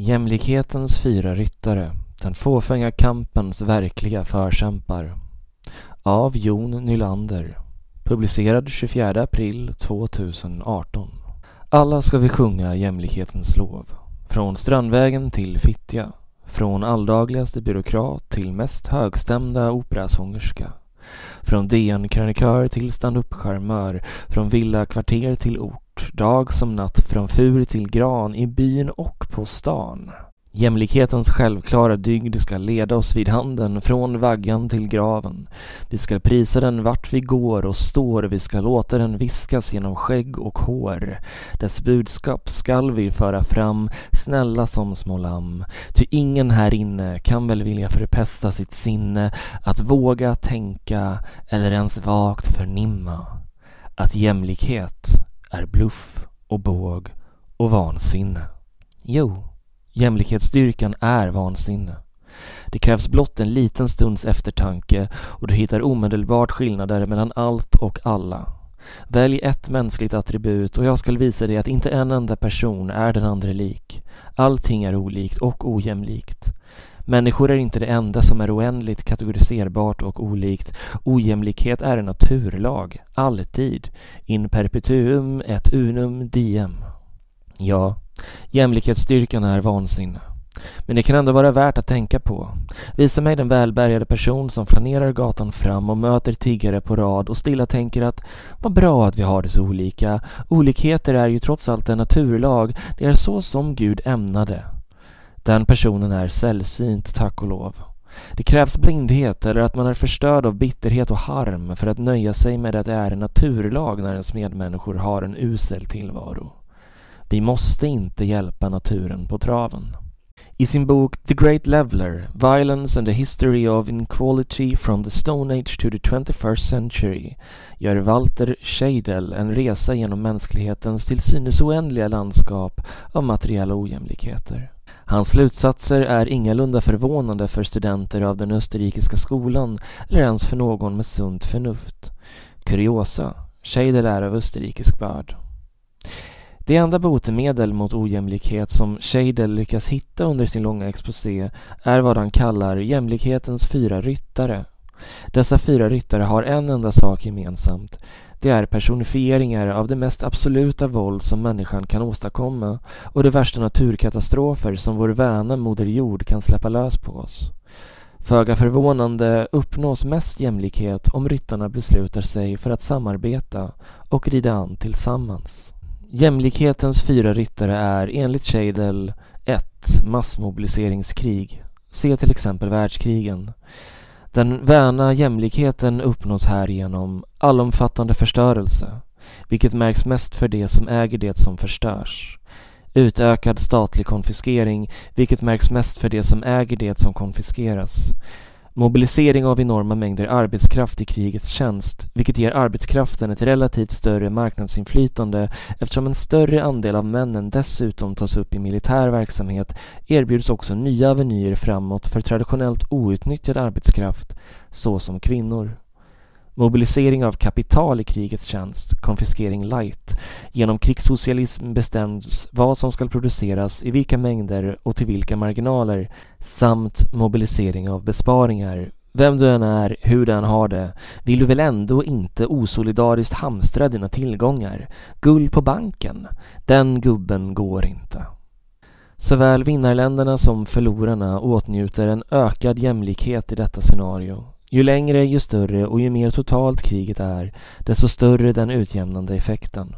Jämlikhetens fyra ryttare, den fåfänga kampens verkliga förkämpar. Av Jon Nylander. Publicerad 24 april 2018. Alla ska vi sjunga jämlikhetens lov. Från Strandvägen till Fittja. Från alldagligaste byråkrat till mest högstämda operasångerska. Från DN-krönikör till standup-charmör. Från villakvarter till ort. Dag som natt, från fur till gran, i byn och på stan. Jämlikhetens självklara dygd ska leda oss vid handen från vaggan till graven. Vi ska prisa den vart vi går och står, vi ska låta den viskas genom skägg och hår. Dess budskap skall vi föra fram, snälla som små lamm. Ty ingen här inne kan väl vilja förpesta sitt sinne att våga tänka eller ens vagt förnimma att jämlikhet är bluff och båg och vansinne. Jo, Jämlikhetsstyrkan är vansinne. Det krävs blott en liten stunds eftertanke och du hittar omedelbart skillnader mellan allt och alla. Välj ett mänskligt attribut och jag ska visa dig att inte en enda person är den andra lik. Allting är olikt och ojämlikt. Människor är inte det enda som är oändligt kategoriserbart och olikt. Ojämlikhet är en naturlag, alltid. In perpetuum et unum diem. Ja, jämlikhetsstyrkan är vansinne. Men det kan ändå vara värt att tänka på. Visa mig den välbärgade person som flanerar gatan fram och möter tiggare på rad och stilla tänker att vad bra att vi har det så olika. Olikheter är ju trots allt en naturlag. Det är så som Gud ämnade. Den personen är sällsynt, tack och lov. Det krävs blindhet eller att man är förstörd av bitterhet och harm för att nöja sig med att det är en naturlag när ens medmänniskor har en usel tillvaro. Vi måste inte hjälpa naturen på traven. I sin bok The Great Leveler, Violence and the History of Inequality from the Stone Age to the 21st Century gör Walter Scheidel en resa genom mänsklighetens till synes oändliga landskap av materiella ojämlikheter. Hans slutsatser är ingalunda förvånande för studenter av den österrikiska skolan eller ens för någon med sunt förnuft. Kuriosa, Scheidel är av österrikisk börd. Det enda botemedel mot ojämlikhet som Scheidel lyckas hitta under sin långa exposé är vad han kallar jämlikhetens fyra ryttare. Dessa fyra ryttare har en enda sak gemensamt. Det är personifieringar av det mest absoluta våld som människan kan åstadkomma och de värsta naturkatastrofer som vår väna Moder Jord kan släppa lös på oss. Föga förvånande uppnås mest jämlikhet om ryttarna beslutar sig för att samarbeta och rida an tillsammans. Jämlikhetens fyra ryttare är enligt Scheidel 1. Massmobiliseringskrig. Se till exempel världskrigen. Den väna jämlikheten uppnås här genom allomfattande förstörelse, vilket märks mest för det som äger det som förstörs. Utökad statlig konfiskering, vilket märks mest för det som äger det som konfiskeras. Mobilisering av enorma mängder arbetskraft i krigets tjänst, vilket ger arbetskraften ett relativt större marknadsinflytande eftersom en större andel av männen dessutom tas upp i militär verksamhet erbjuds också nya avenyer framåt för traditionellt outnyttjad arbetskraft, såsom kvinnor. Mobilisering av kapital i krigets tjänst, konfiskering light. Genom krigssocialism bestäms vad som ska produceras, i vilka mängder och till vilka marginaler. Samt mobilisering av besparingar. Vem du än är, hur du än har det, vill du väl ändå inte osolidariskt hamstra dina tillgångar? Guld på banken? Den gubben går inte. Såväl vinnarländerna som förlorarna åtnjuter en ökad jämlikhet i detta scenario. Ju längre, ju större och ju mer totalt kriget är, desto större den utjämnande effekten.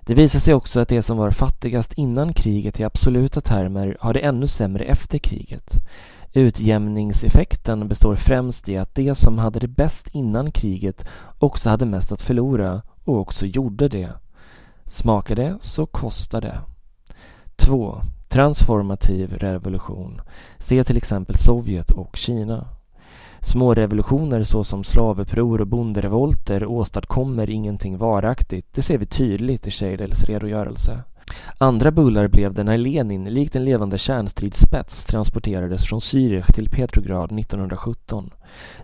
Det visar sig också att de som var fattigast innan kriget i absoluta termer har det ännu sämre efter kriget. Utjämningseffekten består främst i att de som hade det bäst innan kriget också hade mest att förlora och också gjorde det. Smakar det så kostar det. 2. Transformativ revolution. Se till exempel Sovjet och Kina. Små revolutioner såsom slavuppror och bonderevolter åstadkommer ingenting varaktigt. Det ser vi tydligt i Scheidels redogörelse. Andra bullar blev det när Lenin, likt en levande kärnstridsspets, transporterades från Zürich till Petrograd 1917.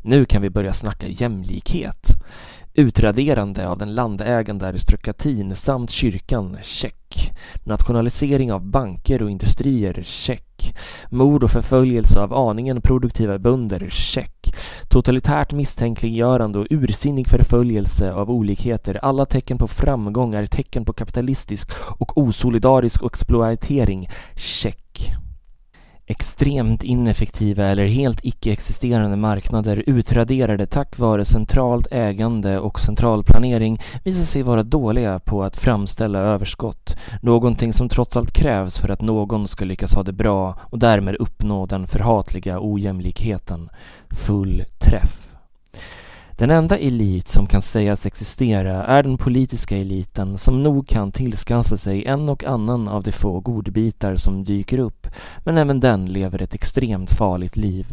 Nu kan vi börja snacka jämlikhet. Utraderande av den landägande aristokratin samt kyrkan, check. Nationalisering av banker och industrier, check. Mord och förföljelse av aningen produktiva bönder, check. Totalitärt misstänkliggörande och ursinnig förföljelse av olikheter. Alla tecken på framgång är tecken på kapitalistisk och osolidarisk exploatering, check. Extremt ineffektiva eller helt icke-existerande marknader utraderade tack vare centralt ägande och central planering visar sig vara dåliga på att framställa överskott, någonting som trots allt krävs för att någon ska lyckas ha det bra och därmed uppnå den förhatliga ojämlikheten. Full träff. Den enda elit som kan sägas existera är den politiska eliten som nog kan tillskansa sig en och annan av de få godbitar som dyker upp, men även den lever ett extremt farligt liv.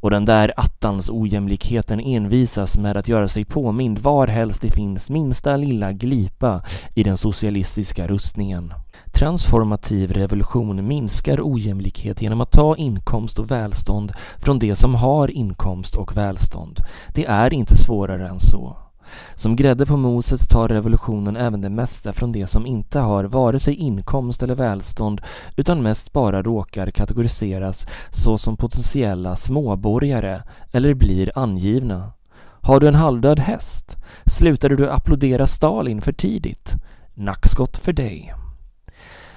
Och den där attans ojämlikheten envisas med att göra sig påmind varhelst det finns minsta lilla glipa i den socialistiska rustningen. Transformativ revolution minskar ojämlikhet genom att ta inkomst och välstånd från de som har inkomst och välstånd. Det är inte svårare än så. Som grädde på moset tar revolutionen även det mesta från de som inte har vare sig inkomst eller välstånd utan mest bara råkar kategoriseras såsom potentiella småborgare eller blir angivna. Har du en halvdöd häst? Slutade du applådera Stalin för tidigt? Nackskott för dig.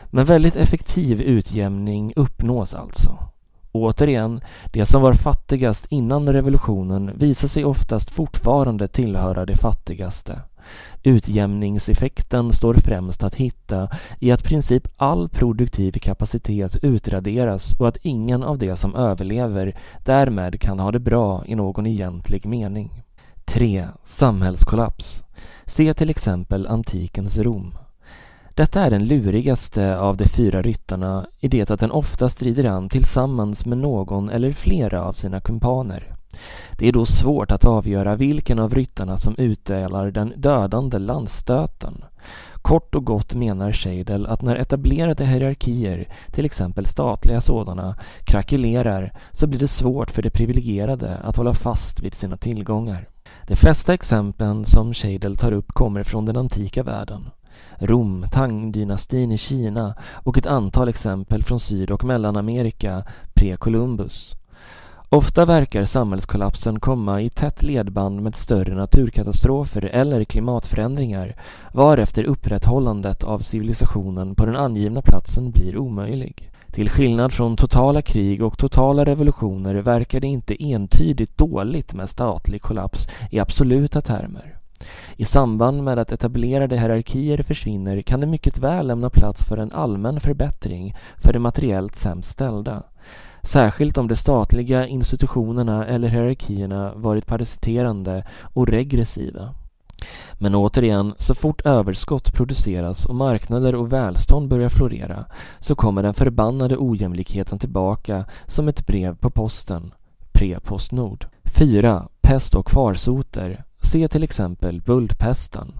Men väldigt effektiv utjämning uppnås alltså. Återigen, de som var fattigast innan revolutionen visar sig oftast fortfarande tillhöra de fattigaste. Utjämningseffekten står främst att hitta i att princip all produktiv kapacitet utraderas och att ingen av de som överlever därmed kan ha det bra i någon egentlig mening. 3. Samhällskollaps. Se till exempel antikens Rom. Detta är den lurigaste av de fyra ryttarna i det att den ofta strider an tillsammans med någon eller flera av sina kumpaner. Det är då svårt att avgöra vilken av ryttarna som utdelar den dödande landstöten. Kort och gott menar Scheidel att när etablerade hierarkier, till exempel statliga sådana, krackelerar så blir det svårt för de privilegierade att hålla fast vid sina tillgångar. De flesta exemplen som Scheidel tar upp kommer från den antika världen. Rom, Tang-dynastin i Kina och ett antal exempel från Syd och Mellanamerika pre-Columbus. Ofta verkar samhällskollapsen komma i tätt ledband med större naturkatastrofer eller klimatförändringar varefter upprätthållandet av civilisationen på den angivna platsen blir omöjlig. Till skillnad från totala krig och totala revolutioner verkar det inte entydigt dåligt med statlig kollaps i absoluta termer. I samband med att etablerade hierarkier försvinner kan det mycket väl lämna plats för en allmän förbättring för de materiellt sämst ställda. Särskilt om de statliga institutionerna eller hierarkierna varit parasiterande och regressiva. Men återigen, så fort överskott produceras och marknader och välstånd börjar florera så kommer den förbannade ojämlikheten tillbaka som ett brev på posten. Pre-Postnord. 4. Pest och farsoter Se till exempel buldpesten.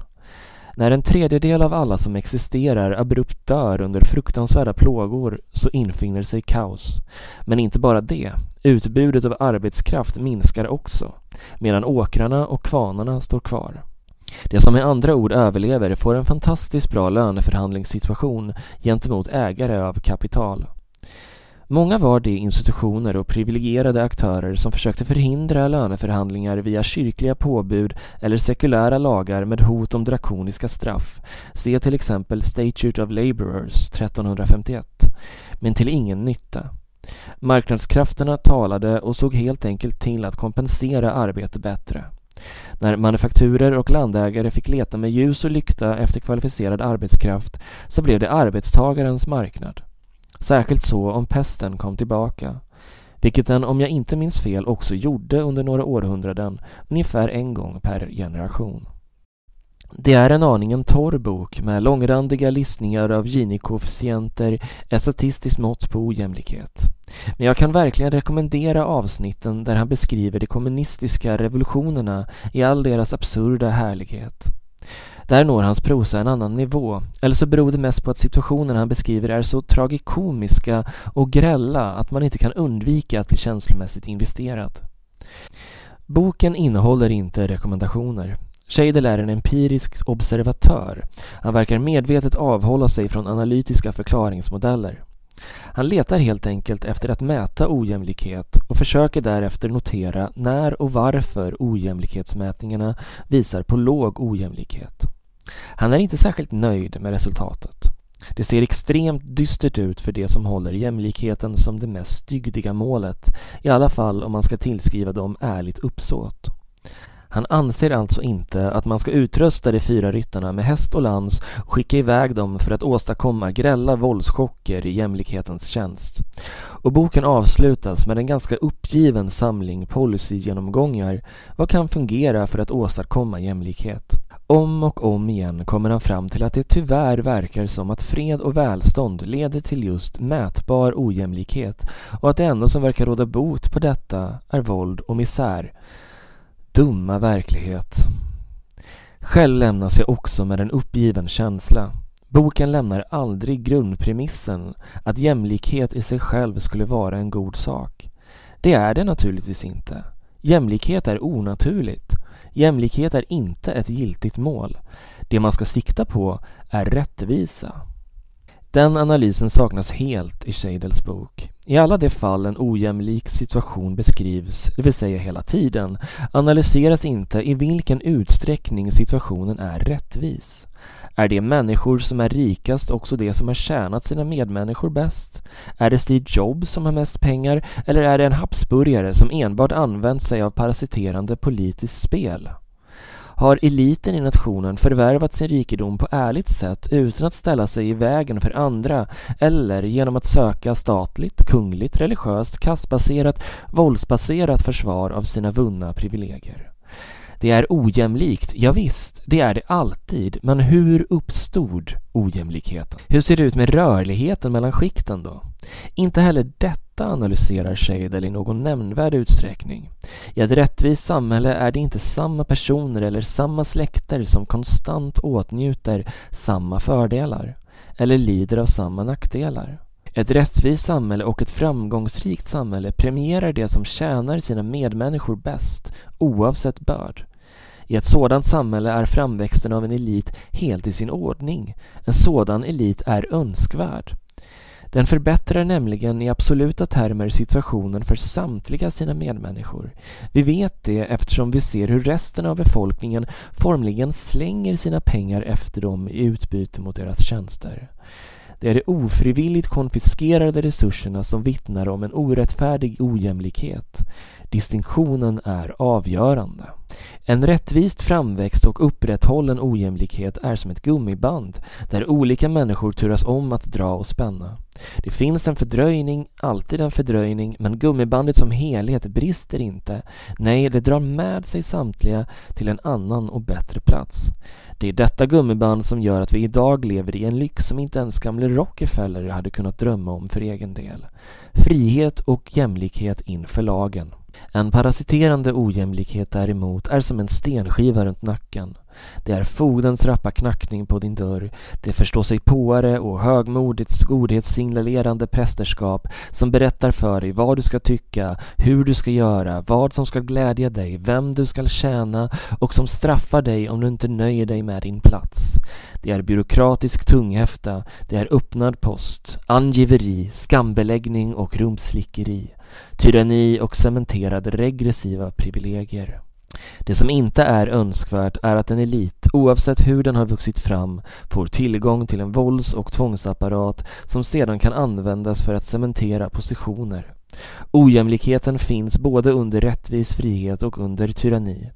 När en tredjedel av alla som existerar abrupt dör under fruktansvärda plågor så infinner sig kaos. Men inte bara det, utbudet av arbetskraft minskar också, medan åkrarna och kvarnarna står kvar. De som med andra ord överlever får en fantastiskt bra löneförhandlingssituation gentemot ägare av kapital. Många var de institutioner och privilegierade aktörer som försökte förhindra löneförhandlingar via kyrkliga påbud eller sekulära lagar med hot om drakoniska straff. Se till exempel Statute of Labourers 1351. Men till ingen nytta. Marknadskrafterna talade och såg helt enkelt till att kompensera arbete bättre. När manufakturer och landägare fick leta med ljus och lykta efter kvalificerad arbetskraft så blev det arbetstagarens marknad. Särskilt så om pesten kom tillbaka. Vilket den, om jag inte minns fel, också gjorde under några århundraden, ungefär en gång per generation. Det är en aningen torr bok med långrandiga listningar av Gini-koefficienter, ett statistiskt mått på ojämlikhet. Men jag kan verkligen rekommendera avsnitten där han beskriver de kommunistiska revolutionerna i all deras absurda härlighet. Där når hans prosa en annan nivå, eller så beror det mest på att situationen han beskriver är så tragikomiska och grälla att man inte kan undvika att bli känslomässigt investerad. Boken innehåller inte rekommendationer. Scheidel är en empirisk observatör. Han verkar medvetet avhålla sig från analytiska förklaringsmodeller. Han letar helt enkelt efter att mäta ojämlikhet och försöker därefter notera när och varför ojämlikhetsmätningarna visar på låg ojämlikhet. Han är inte särskilt nöjd med resultatet. Det ser extremt dystert ut för de som håller jämlikheten som det mest stygdiga målet, i alla fall om man ska tillskriva dem ärligt uppsåt. Han anser alltså inte att man ska utrusta de fyra ryttarna med häst och lans och skicka iväg dem för att åstadkomma grälla våldschocker i jämlikhetens tjänst. Och boken avslutas med en ganska uppgiven samling policygenomgångar. Vad kan fungera för att åstadkomma jämlikhet? Om och om igen kommer han fram till att det tyvärr verkar som att fred och välstånd leder till just mätbar ojämlikhet och att det enda som verkar råda bot på detta är våld och misär dumma verklighet. Själv lämnas jag också med en uppgiven känsla. Boken lämnar aldrig grundpremissen att jämlikhet i sig själv skulle vara en god sak. Det är det naturligtvis inte. Jämlikhet är onaturligt. Jämlikhet är inte ett giltigt mål. Det man ska sikta på är rättvisa. Den analysen saknas helt i Scheidels bok. I alla de fall en ojämlik situation beskrivs, det vill säga hela tiden, analyseras inte i vilken utsträckning situationen är rättvis. Är de människor som är rikast också de som har tjänat sina medmänniskor bäst? Är det Steve Jobs som har mest pengar eller är det en habsburgare som enbart använt sig av parasiterande politiskt spel? Har eliten i nationen förvärvat sin rikedom på ärligt sätt utan att ställa sig i vägen för andra eller genom att söka statligt, kungligt, religiöst, kastbaserat, våldsbaserat försvar av sina vunna privilegier. Det är ojämlikt, ja visst, det är det alltid, men hur uppstod ojämlikheten? Hur ser det ut med rörligheten mellan skikten då? Inte heller detta analyserar Scheidel i någon nämnvärd utsträckning. I ett rättvist samhälle är det inte samma personer eller samma släkter som konstant åtnjuter samma fördelar eller lider av samma nackdelar. Ett rättvist samhälle och ett framgångsrikt samhälle premierar det som tjänar sina medmänniskor bäst, oavsett börd. I ett sådant samhälle är framväxten av en elit helt i sin ordning. En sådan elit är önskvärd. Den förbättrar nämligen i absoluta termer situationen för samtliga sina medmänniskor. Vi vet det eftersom vi ser hur resten av befolkningen formligen slänger sina pengar efter dem i utbyte mot deras tjänster. Det är de ofrivilligt konfiskerade resurserna som vittnar om en orättfärdig ojämlikhet. Distinktionen är avgörande. En rättvist framväxt och upprätthållen ojämlikhet är som ett gummiband där olika människor turas om att dra och spänna. Det finns en fördröjning, alltid en fördröjning, men gummibandet som helhet brister inte. Nej, det drar med sig samtliga till en annan och bättre plats. Det är detta gummiband som gör att vi idag lever i en lyx som inte ens gamle Rockefeller hade kunnat drömma om för egen del. Frihet och jämlikhet inför lagen. En parasiterande ojämlikhet däremot är som en stenskiva runt nacken. Det är fogdens rappa knackning på din dörr, det förståsigpåare och högmodigt godhetssignalerande prästerskap som berättar för dig vad du ska tycka, hur du ska göra, vad som ska glädja dig, vem du ska tjäna och som straffar dig om du inte nöjer dig med din plats. Det är byråkratisk tunghäfta, det är öppnad post, angiveri, skambeläggning och rumslickeri, tyranni och cementerade regressiva privilegier. Det som inte är önskvärt är att en elit, oavsett hur den har vuxit fram, får tillgång till en vålds och tvångsapparat som sedan kan användas för att cementera positioner. Ojämlikheten finns både under rättvis frihet och under tyranni.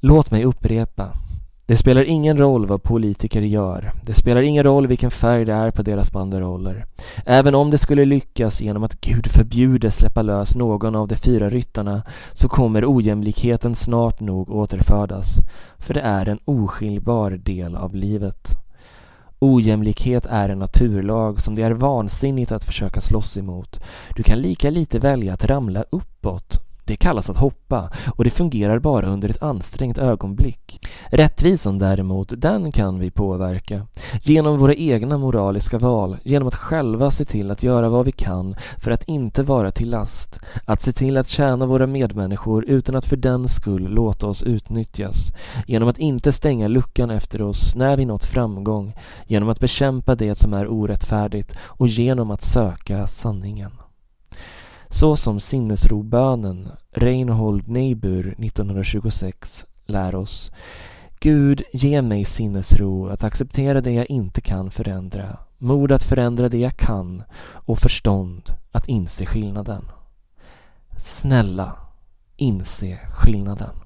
Låt mig upprepa. Det spelar ingen roll vad politiker gör. Det spelar ingen roll vilken färg det är på deras banderoller. Även om det skulle lyckas genom att Gud förbjude släppa lös någon av de fyra ryttarna så kommer ojämlikheten snart nog återfödas. För det är en oskiljbar del av livet. Ojämlikhet är en naturlag som det är vansinnigt att försöka slåss emot. Du kan lika lite välja att ramla uppåt det kallas att hoppa och det fungerar bara under ett ansträngt ögonblick. Rättvisan däremot, den kan vi påverka. Genom våra egna moraliska val, genom att själva se till att göra vad vi kan för att inte vara till last, att se till att tjäna våra medmänniskor utan att för den skull låta oss utnyttjas, genom att inte stänga luckan efter oss när vi nått framgång, genom att bekämpa det som är orättfärdigt och genom att söka sanningen. Så som sinnesrobönen Reinhold Niebuhr 1926 lär oss Gud, ge mig sinnesro att acceptera det jag inte kan förändra, mod att förändra det jag kan och förstånd att inse skillnaden. Snälla, inse skillnaden.